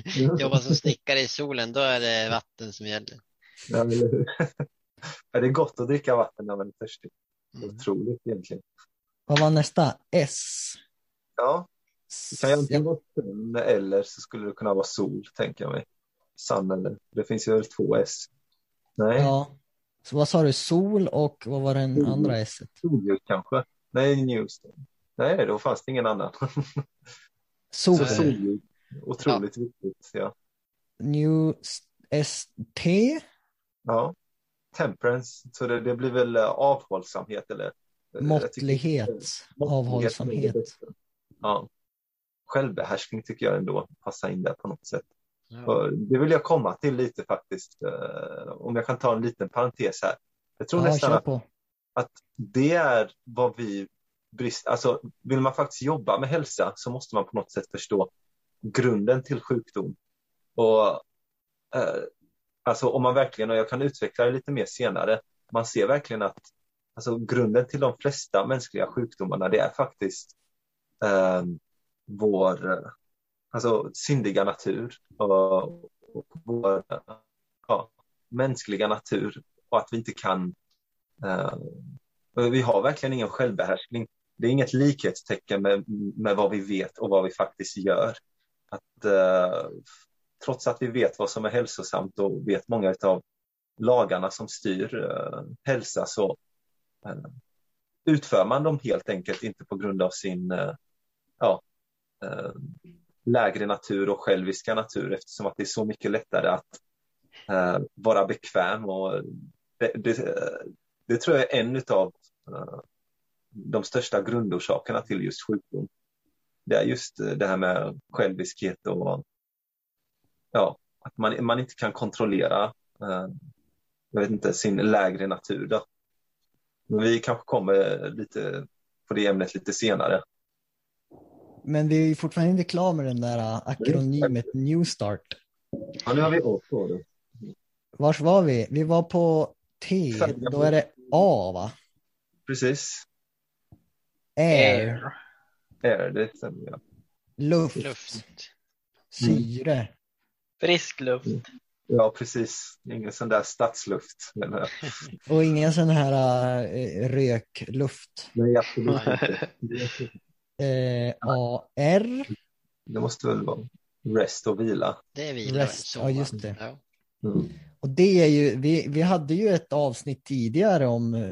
Speaker 6: det-
Speaker 3: Jobba som snickare i solen, då är det vatten som gäller.
Speaker 6: Ja, det är gott att dricka vatten när man är törstig.
Speaker 3: Mm.
Speaker 6: Otroligt egentligen.
Speaker 5: Vad var nästa? S.
Speaker 6: Ja, det kan ju
Speaker 5: Ja,
Speaker 6: antingen vara sun eller så skulle det kunna vara sol, tänker jag mig. Sun eller, det finns ju väl två S. Nej,
Speaker 5: ja. Så vad sa du? Sol och vad var den andra S?
Speaker 6: solljus kanske. Nej, Newston. Nej, då fanns det ingen annan.
Speaker 5: Sol.
Speaker 6: Så solljus, otroligt viktigt. Ja.
Speaker 5: New ST.
Speaker 6: ja. Temperance, så det, det blir väl eh, avhållsamhet eller? tycker-
Speaker 5: Måttlighet.
Speaker 6: Måttlighet.
Speaker 5: Avhållsamhet.
Speaker 6: Ja. Självbehärskning tycker jag ändå passar in där på något sätt.
Speaker 3: Ja.
Speaker 6: Det vill jag komma till lite faktiskt. eh, Om jag kan ta en liten parentes här. Jag tror
Speaker 5: Ja,
Speaker 6: nästan att, att det är vad vi brist, alltså vill man faktiskt jobba med hälsa så måste man på något sätt förstå grunden till sjukdom. Och eh, alltså om man verkligen, och jag kan utveckla det lite mer senare, man ser verkligen att alltså, grunden till de flesta mänskliga sjukdomarna det är faktiskt eh, vår eh, alltså, syndiga natur och, och vår ja, mänskliga natur och att vi inte kan eh, vi har verkligen ingen självbehärskning. Det är inget likhetstecken med, med vad vi vet och vad vi faktiskt gör. Att, eh, trots att vi vet vad som är hälsosamt och vet många av lagarna som styr eh, hälsa så eh, utför man dem helt enkelt inte på grund av sin eh, ja, eh, lägre natur och själviska natur eftersom att det är så mycket lättare att eh, vara bekväm och det, det, det tror jag är en av eh, de största grundorsakerna till just sjukdom. Det är just eh, det här med själviskhet och ja, att man, man inte kan kontrollera eh, jag vet inte, sin lägre natur. Då. Men vi kanske kommer lite på det ämnet lite senare.
Speaker 5: Men vi är ju fortfarande inte klara med den där äh, akronymet New Start.
Speaker 6: Ja, nu har vi A på det.
Speaker 5: Vars var vi? Vi var på T. Då är det A va?
Speaker 6: Precis.
Speaker 5: Air.
Speaker 6: Air, det stämmer. Ja.
Speaker 5: Luft.
Speaker 3: Luft.
Speaker 5: Syre.
Speaker 7: Frisk luft.
Speaker 6: ja, precis. Ingen sån där stadsluft. Men,
Speaker 5: Och ingen sån här äh, rökluft.
Speaker 6: nej, absolut inte.
Speaker 5: Eh, AR.
Speaker 6: Det måste väl vara rest och vila.
Speaker 3: Det är vila.
Speaker 5: Rest, ja, just det.
Speaker 3: Ja.
Speaker 6: Mm.
Speaker 5: Och det är ju, vi, vi hade ju ett avsnitt tidigare om, eh,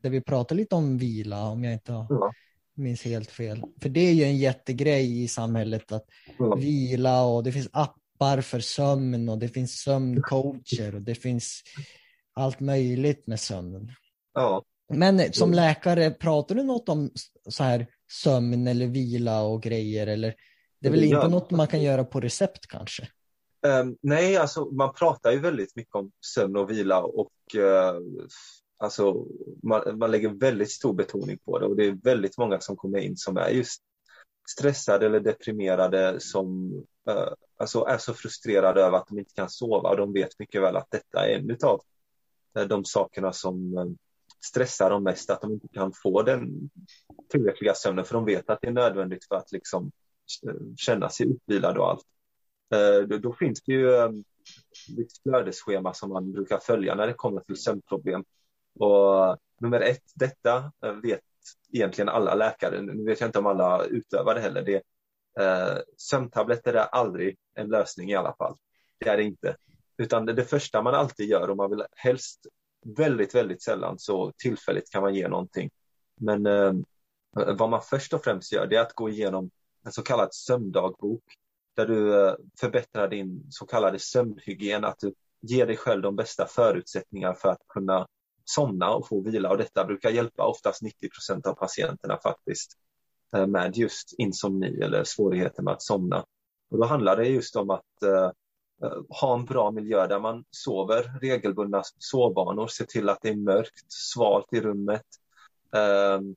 Speaker 5: där vi pratade lite om vila, om jag inte har,
Speaker 6: Ja.
Speaker 5: minns helt fel. För det är ju en jättegrej i samhället att
Speaker 6: Ja.
Speaker 5: vila och det finns appar för sömn och det finns sömncoacher och det finns allt möjligt med sömnen.
Speaker 6: Ja.
Speaker 5: Men eh, som
Speaker 6: Mm.
Speaker 5: läkare, pratar du något om så här sömn eller vila och grejer eller? Det är väl inte något man kan göra på recept kanske?
Speaker 6: Ehm, nej, alltså man pratar ju väldigt mycket om sömn och vila och eh, alltså, man, man lägger väldigt stor betoning på det och det är väldigt många som kommer in som är just stressade eller deprimerade som eh, alltså är så frustrerade över att de inte kan sova och de vet mycket väl att detta är en utav eh, de sakerna som stressar dem mest, att de inte kan få den tillräckliga sömnen för de vet att det är nödvändigt för att liksom eh, känna sig utvilad och allt. Eh, då, då finns det ju eh, ett flödesschema som man brukar följa när det kommer till sömnproblem. Och nummer ett, detta vet egentligen alla läkare. Nu vet jag inte om alla utövar det heller. Det, eh, sömntabletter är aldrig en lösning i alla fall. Det är det inte. Utan det, det första man alltid gör, och man vill helst väldigt, väldigt sällan så tillfälligt kan man ge någonting. Men eh, vad man först och främst gör, det är att gå igenom en så kallad sömndagbok där du eh, förbättrar din så kallade sömnhygien, att du ger dig själv de bästa förutsättningar för att kunna somna och få vila och detta brukar hjälpa oftast 90 procent av patienterna faktiskt eh, med just insomni eller svårigheter med att somna. Och då handlar det just om att eh, Eh, ha en bra miljö där man sover, regelbundna sovvanor, se till att det är mörkt, svalt i rummet. Ehm,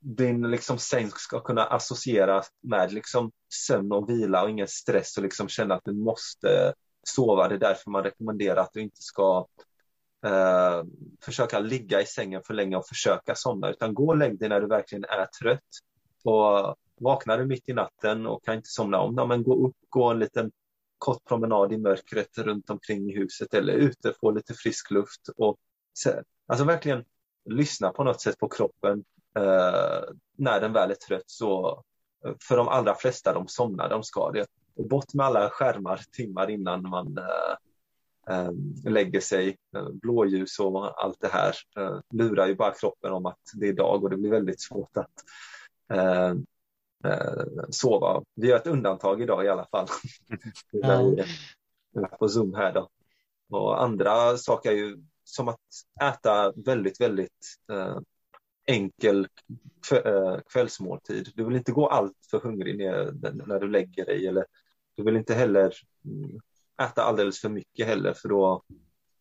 Speaker 6: din liksom säng ska kunna associeras med liksom sömn och vila och ingen stress och liksom känna att du måste sova. Det är därför man rekommenderar att du inte ska eh, försöka ligga i sängen för länge och försöka somna, utan gå och lägg dig när du verkligen är trött. Och vaknar du mitt i natten och kan inte somna om, men gå upp, gå en liten kort promenad i mörkret runt omkring huset eller ute, få lite frisk luft. Och, alltså verkligen lyssna på något sätt på kroppen. Eh, när den väl är trött så eh, för de allra flesta de somnar, de ska det. Och bort med alla skärmar timmar innan man eh, eh, lägger sig. Eh, blåljus och allt det här eh, lurar ju bara kroppen om att det är dag och det blir väldigt svårt att eh, sova. Vi gör ett undantag idag i alla fall. ja. på Zoom här då. Och andra saker är ju som att äta väldigt, väldigt eh, enkel kvällsmåltid. Du vill inte gå allt för hungrig när du lägger dig eller du vill inte heller mm, äta alldeles för mycket heller för då,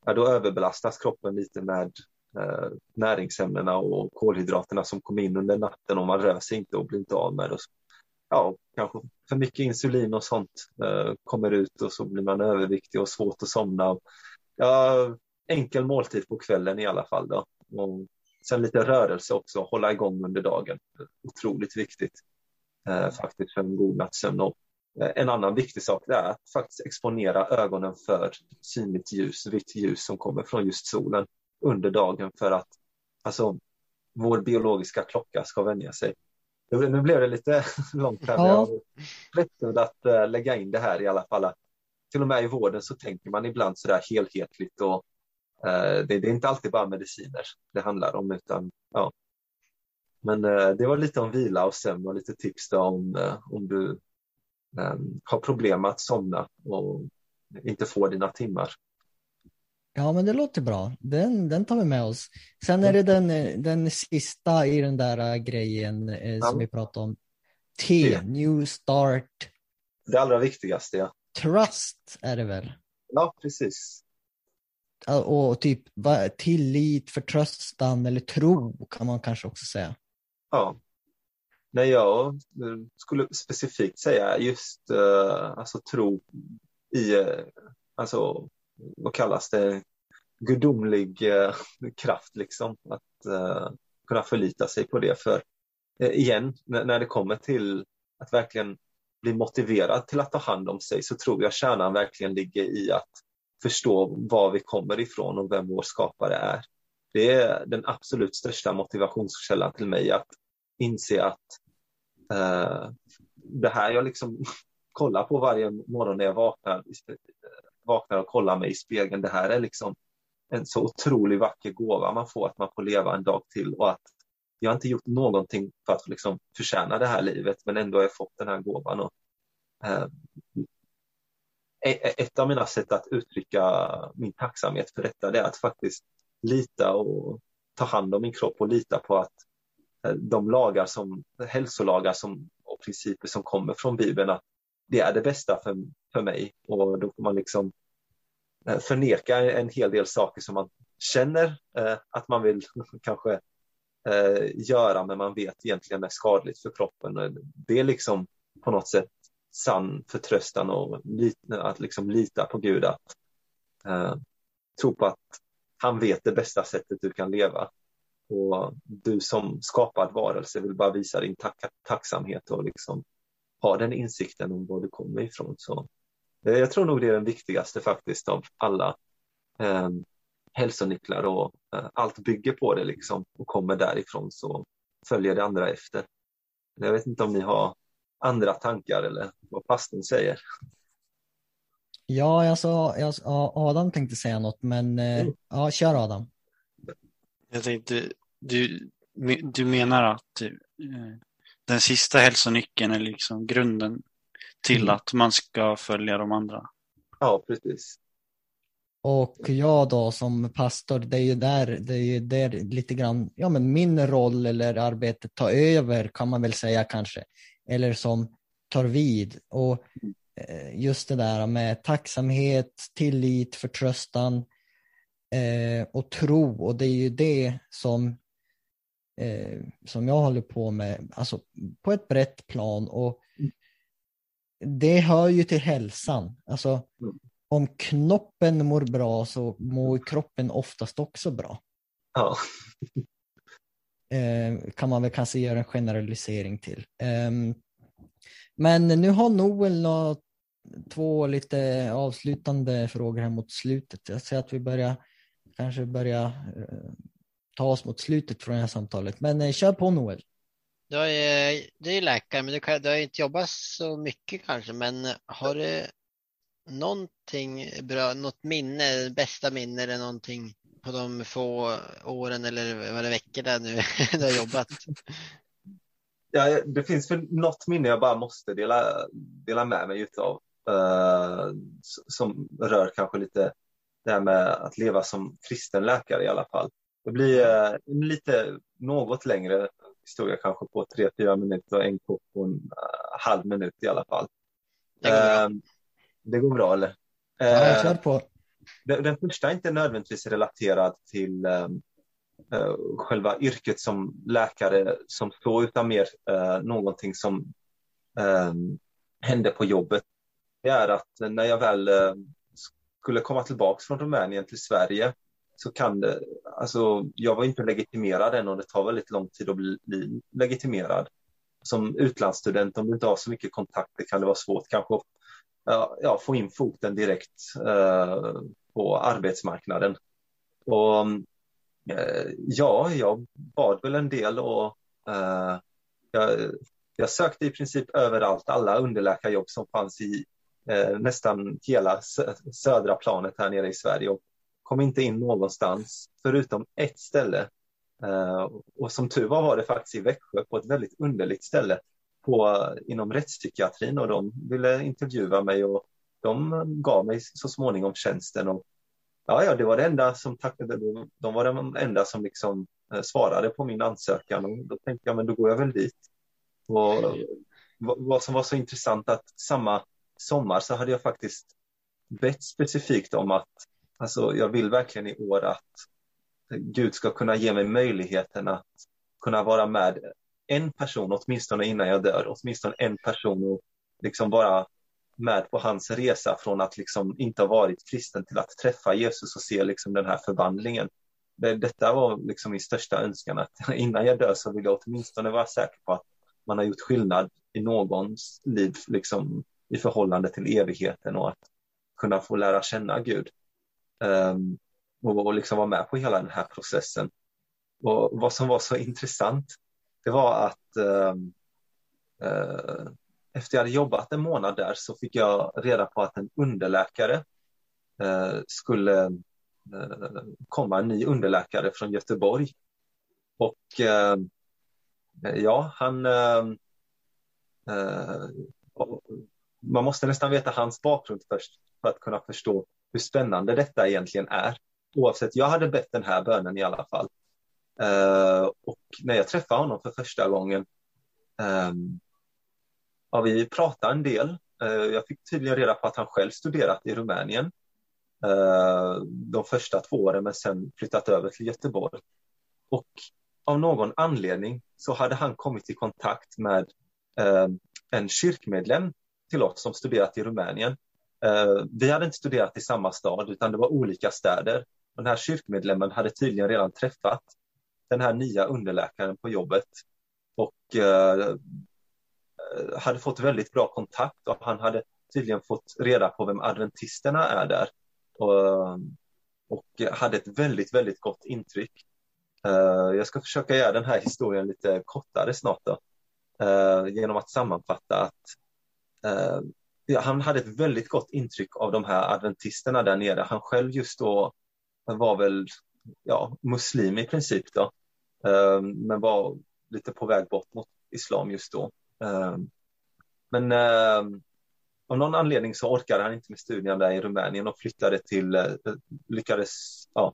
Speaker 6: ja, då överbelastas kroppen lite med eh, Eh, näringsämnena och kolhydraterna som kommer in under natten och man rör sig inte och blir inte av med det. Ja, kanske för mycket insulin och sånt eh, kommer ut och så blir man överviktig och svårt att somna. Ja, enkel måltid på kvällen i alla fall. Då. Och sen lite rörelse också, hålla igång under dagen. Otroligt viktigt eh, faktiskt för en god nattsömn. Och eh, en annan viktig sak är att faktiskt exponera ögonen för synligt ljus, vitt ljus som kommer från just solen under dagen för att alltså, vår biologiska klocka ska vänja sig. Nu blev det lite långt här, ja. jag har att uh, lägga in det här i alla fall. Till och med i vården så tänker man ibland så där helhetligt och uh, det, det, är inte alltid bara mediciner det handlar om utan ja. Men uh, det var lite om vila och sömn och lite tips då om, om du har problem med att somna och inte få dina timmar.
Speaker 5: Ja, men det låter bra. Den, den tar vi med oss. Sen är det den, den sista i den där äh, grejen eh, som vi pratade om. T, det. New Start.
Speaker 6: Det allra viktigaste, ja.
Speaker 5: Trust är det väl?
Speaker 6: Ja, precis.
Speaker 5: Och typ tillit, förtröstan eller tro kan man kanske också säga.
Speaker 6: Ja, när jag skulle specifikt säga just uh, alltså tro i, uh, alltså vad kallas det, gudomlig eh, kraft liksom. Att eh, kunna förlita sig på det. För eh, igen, när det kommer till att verkligen bli motiverad till att ta hand om sig så tror jag kärnan verkligen ligger i att förstå var vi kommer ifrån och vem vår skapare är. Det är den absolut största motivationskällan till mig att inse att eh, det här jag liksom kollar på varje morgon när jag vaknar, vaknar och kollar mig i spegeln, det här är liksom en så otroligt vacker gåva man får att man får leva en dag till och att jag har inte gjort någonting för att liksom förtjäna det här livet men ändå har jag fått den här gåvan. Och, eh, e-, e-, ett av mina sätt att uttrycka min tacksamhet för detta det är att faktiskt lita och ta hand om min kropp och lita på att eh, de lagar som, hälsolagar som, och principer som kommer från Bibeln, att det är det bästa för, för mig. Och då får man liksom eh, förneka en hel del saker som man känner eh, att man vill kanske eh, göra, men man vet egentligen är skadligt för kroppen. Eh, det är liksom på något sätt sann förtröstan och lit, att liksom lita på Gud att eh, tro på att han vet det bästa sättet du kan leva. Och du som skapad varelse vill bara visa din tack tacksamhet och liksom ha den insikten om var du kommer ifrån. Så eh, jag tror nog det är den viktigaste faktiskt av alla eh, hälsonycklar och eh, allt bygger på det liksom och kommer därifrån så följer det andra efter. Jag vet inte om ni har andra tankar eller vad pastorn säger.
Speaker 5: Ja, alltså, jag, Adam tänkte säga något, men eh, mm. ja, kör Adam.
Speaker 4: Jag tänkte, du, du menar att eh, den sista hälsonyckeln är liksom grunden till mm. att man ska följa de andra?
Speaker 6: Ja, precis.
Speaker 5: Och jag då som pastor, det är ju där, det är ju där lite grann, ja men min roll eller arbete tar över kan man väl säga kanske. Eller som tar vid. Och eh, just det där med tacksamhet, tillit, förtröstan eh, och tro. Och det är ju det som, eh, som jag håller på med, alltså på ett brett plan. Och det hör ju till hälsan. Alltså, mm om knoppen mår bra så mår kroppen oftast också bra.
Speaker 6: Ja.
Speaker 5: Eh, kan man väl kanske göra en generalisering till. Ehm, men nu har Noel något, två lite avslutande frågor här mot slutet. Jag ser att vi börjar kanske börja eh, ta oss mot slutet från det här samtalet. Men eh, kör på Noel.
Speaker 3: Du är, du är läkare, men du, kan, du har inte jobbat så mycket kanske. Men har du någonting bra, något minne, bästa minne eller någonting på de få åren eller vad det veckorna nu du har jobbat?
Speaker 6: Ja, det finns väl något minne jag bara måste dela, dela med mig utav. Uh, som rör kanske lite det här med att leva som kristen läkare i alla fall. Det blir uh, lite något längre historia kanske på tre, fyra minuter och en kort på en uh, halv minut i alla fall. Det går bra eller?
Speaker 5: Ja, kör på.
Speaker 6: Den, första är inte nödvändigtvis relaterad till uh, själva yrket som läkare som så, utan mer någonting som um, hände på jobbet. Det är att när jag väl skulle komma tillbaka från Rumänien till Sverige så kan det, alltså jag var inte legitimerad än och det tar väldigt lång tid att bli, bli legitimerad. Som utlandsstudent, om du inte har så mycket kontakter kan det vara svårt kanske att ja, få in foten direkt eh, på arbetsmarknaden. Och eh, ja, jag bad väl en del och eh, jag, jag, sökte i princip överallt, alla underläkarjobb som fanns i eh, nästan hela södra planet här nere i Sverige och kom inte in någonstans förutom ett ställe. Eh, och som tur var var det faktiskt i Växjö på ett väldigt underligt ställe på, inom rättspsykiatrin och de ville intervjua mig och de gav mig så småningom tjänsten. Och, ja, ja, det var det enda som tackade. De var de enda som liksom eh, svarade på min ansökan och då tänkte jag, men då går jag väl dit. Och vad som var så intressant att samma sommar så hade jag faktiskt bett specifikt om att alltså, jag vill verkligen i år att Gud ska kunna ge mig möjligheten att kunna vara med en person, åtminstone innan jag dör, åtminstone en person och liksom vara med på hans resa från att liksom inte ha varit kristen till att träffa Jesus och se liksom den här förvandlingen. Detta var liksom min största önskan, att innan jag dör så vill jag åtminstone vara säker på att man har gjort skillnad i någons liv liksom, i förhållande till evigheten och att kunna få lära känna Gud. Um, och, och liksom vara med på hela den här processen. Och vad som var så intressant det var att eh, eh, efter jag hade jobbat en månad där så fick jag reda på att en underläkare eh, skulle eh, komma, en ny underläkare från Göteborg. Och eh, ja, han eh, eh, man måste nästan veta hans bakgrund först för att kunna förstå hur spännande detta egentligen är. Oavsett, jag hade bett den här bönen i alla fall. Uh, och när jag träffade honom för första gången, um, ja, vi pratade en del. Uh, jag fick tydligen reda på att han själv studerat i Rumänien uh, de första två åren, men sen flyttat över till Göteborg. Och av någon anledning så hade han kommit i kontakt med ehm, en kyrkmedlem till oss som studerat i Rumänien. Eh, vi hade inte studerat i samma stad utan det var olika städer. Den här kyrkmedlemmen hade tydligen redan träffat den här nya underläkaren på jobbet och eh, hade fått väldigt bra kontakt och han hade tydligen fått reda på vem adventisterna är där och, och hade ett väldigt, väldigt gott intryck. Eh, jag ska försöka göra den här historien lite kortare snart då, eh, genom att sammanfatta att eh, han hade ett väldigt gott intryck av de här adventisterna där nere. Han själv just då var väl ja, muslim i princip då, ehm, men var lite på väg bort mot islam just då. Ehm, men ehm, av någon anledning så orkade han inte med studierna där i Rumänien och flyttade till, eh, lyckades ja,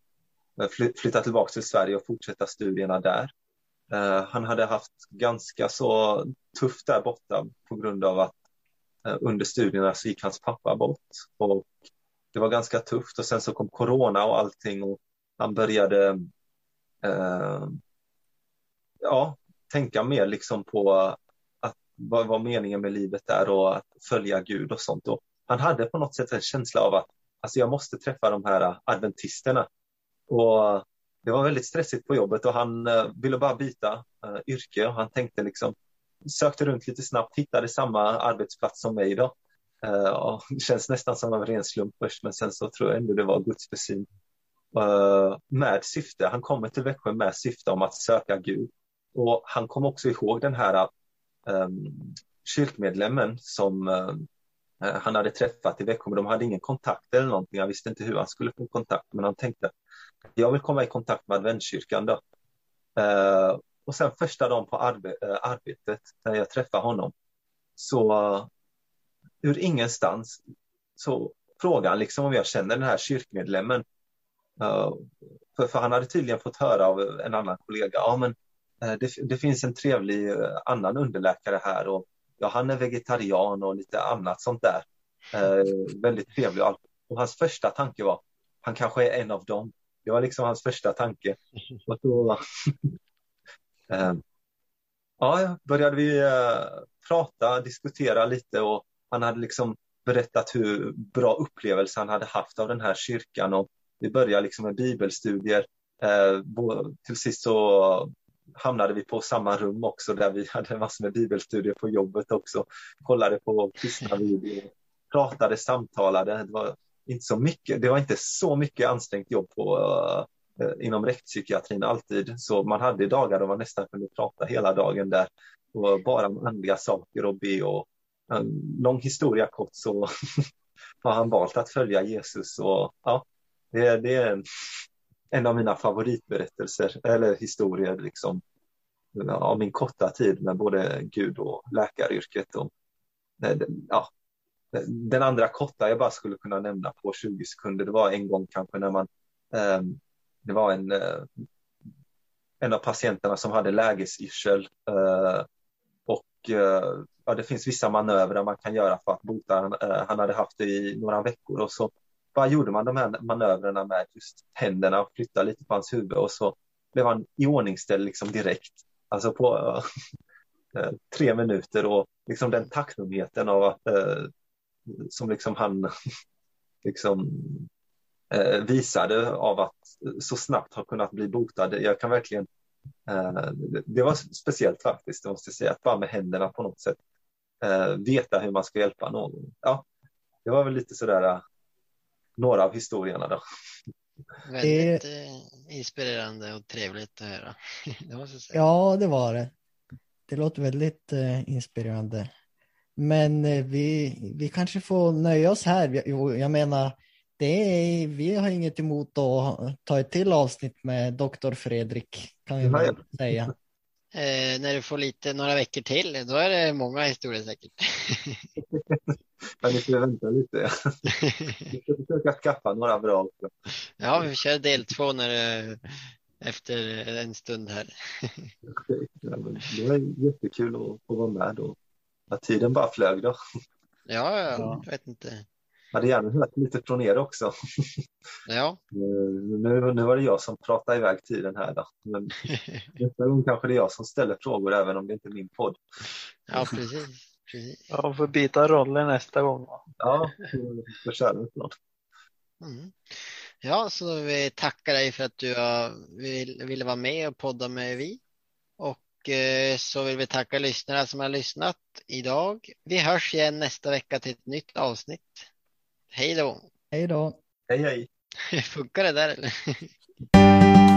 Speaker 6: flytta tillbaka till Sverige och fortsätta studierna där. Han hade haft ganska så tufft där borta på grund av att Eh, under studierna så gick hans pappa bort och det var ganska tufft och sen så kom corona och allting och han började eh, ja, tänka mer liksom på vad, vad meningen med livet är och att följa Gud och sånt. Och han hade på något sätt en känsla av att alltså jag måste träffa de här adventisterna. Och det var väldigt stressigt på jobbet och han eh, ville bara byta eh, yrke och han tänkte liksom sökte runt lite snabbt, hittade samma arbetsplats som mig då. Eh, uh, och det känns nästan som en ren slump först men sen så tror jag ändå det var Guds besyn. Eh, med syfte, han kommer till Växjö med syfte om att söka Gud. Och han kom också ihåg den här um, kyrkmedlemmen som uh, han hade träffat i Växjö, men de hade ingen kontakt eller någonting. Han visste inte hur han skulle få kontakt, men han tänkte jag vill komma i kontakt med adventskyrkan. Då. Uh, och sen första dagen på arbe eh, arbetet, när jag träffade honom, så uh, ur ingenstans så frågade han liksom om jag känner den här kyrkmedlemmen. Eh, för, för, han hade tydligen fått höra av en annan kollega, ja men det, det, finns en trevlig annan underläkare här och ja, han är vegetarian och lite annat sånt där. Uh, väldigt trevlig. Och hans första tanke var, han kanske är en av dem. Det var liksom hans första tanke. Och då Eh, ja, började vi eh, prata, diskutera lite och han hade liksom berättat hur bra upplevelse han hade haft av den här kyrkan och vi började liksom med bibelstudier. Eh, till sist så hamnade vi på samma rum också där vi hade massor med bibelstudier på jobbet också. Kollade på kristna videor, pratade, samtalade. Det var inte så mycket, det var inte så mycket ansträngt jobb på, uh, Eh, inom rättspsykiatrin alltid. Så man hade dagar då man nästan kunde prata hela dagen där och bara om andliga saker och be och en lång historia kort så har han valt att följa Jesus och ja, det, det är en av mina favoritberättelser eller historier liksom, av min korta tid med både Gud och läkaryrket. Och, ja, den andra korta jag bara skulle kunna nämna på 20 sekunder, det var en gång kanske när man, eh, det var en, eh, en av patienterna som hade lägesyrsel eh, och eh, ja, det finns vissa manövrar man kan göra för att bota. Han hade haft det i några veckor och så bara gjorde man de här manövrarna med just händerna och flyttade lite på hans huvud och så blev han iordningställd liksom direkt. Alltså på tre minuter och liksom den tacksamheten av att som liksom han liksom visade av att så snabbt ha kunnat bli botad. Jag kan verkligen det var speciellt faktiskt, det måste jag säga, att bara med händerna på något sätt veta hur man ska hjälpa någon. Ja, det var väl lite sådär några av historierna då.
Speaker 3: Väldigt det... Eh, inspirerande och trevligt att höra.
Speaker 5: Det ja, det var det. Det låter väldigt inspirerande. Men vi, vi kanske får nöja oss här. Jag, jag menar, det är, vi har inget emot att ta ett till avsnitt med doktor Fredrik, kan vi väl säga.
Speaker 3: Eh, när du får lite, några veckor till, då är det många historier säkert.
Speaker 6: Men ni får vänta lite. Vi ska försöka skaffa några bra också.
Speaker 3: Ja, vi kör del två när, efter en stund här.
Speaker 6: det var jättekul att få vara med då. Att tiden bara flög då.
Speaker 3: Ja, ja, jag vet inte.
Speaker 6: Jag hade gärna hört lite från er också.
Speaker 3: Ja.
Speaker 6: Nu, nu var det jag som pratade iväg tiden här. Då. Men nästa gång kanske det är jag som ställer frågor även om det inte är min podd.
Speaker 3: Ja, precis. precis.
Speaker 7: Ja, får byta roller nästa gång.
Speaker 6: Ja, för kärlek.
Speaker 3: Mm. Ja, så vi tackar dig för att du har, vill, ville vara med och podda med vi. Och eh, så vill vi tacka lyssnarna som har lyssnat idag. Vi hörs igen nästa vecka till ett nytt avsnitt. Hej då!
Speaker 5: Hej då!
Speaker 6: Hej, hej.
Speaker 3: Funkar det där eller?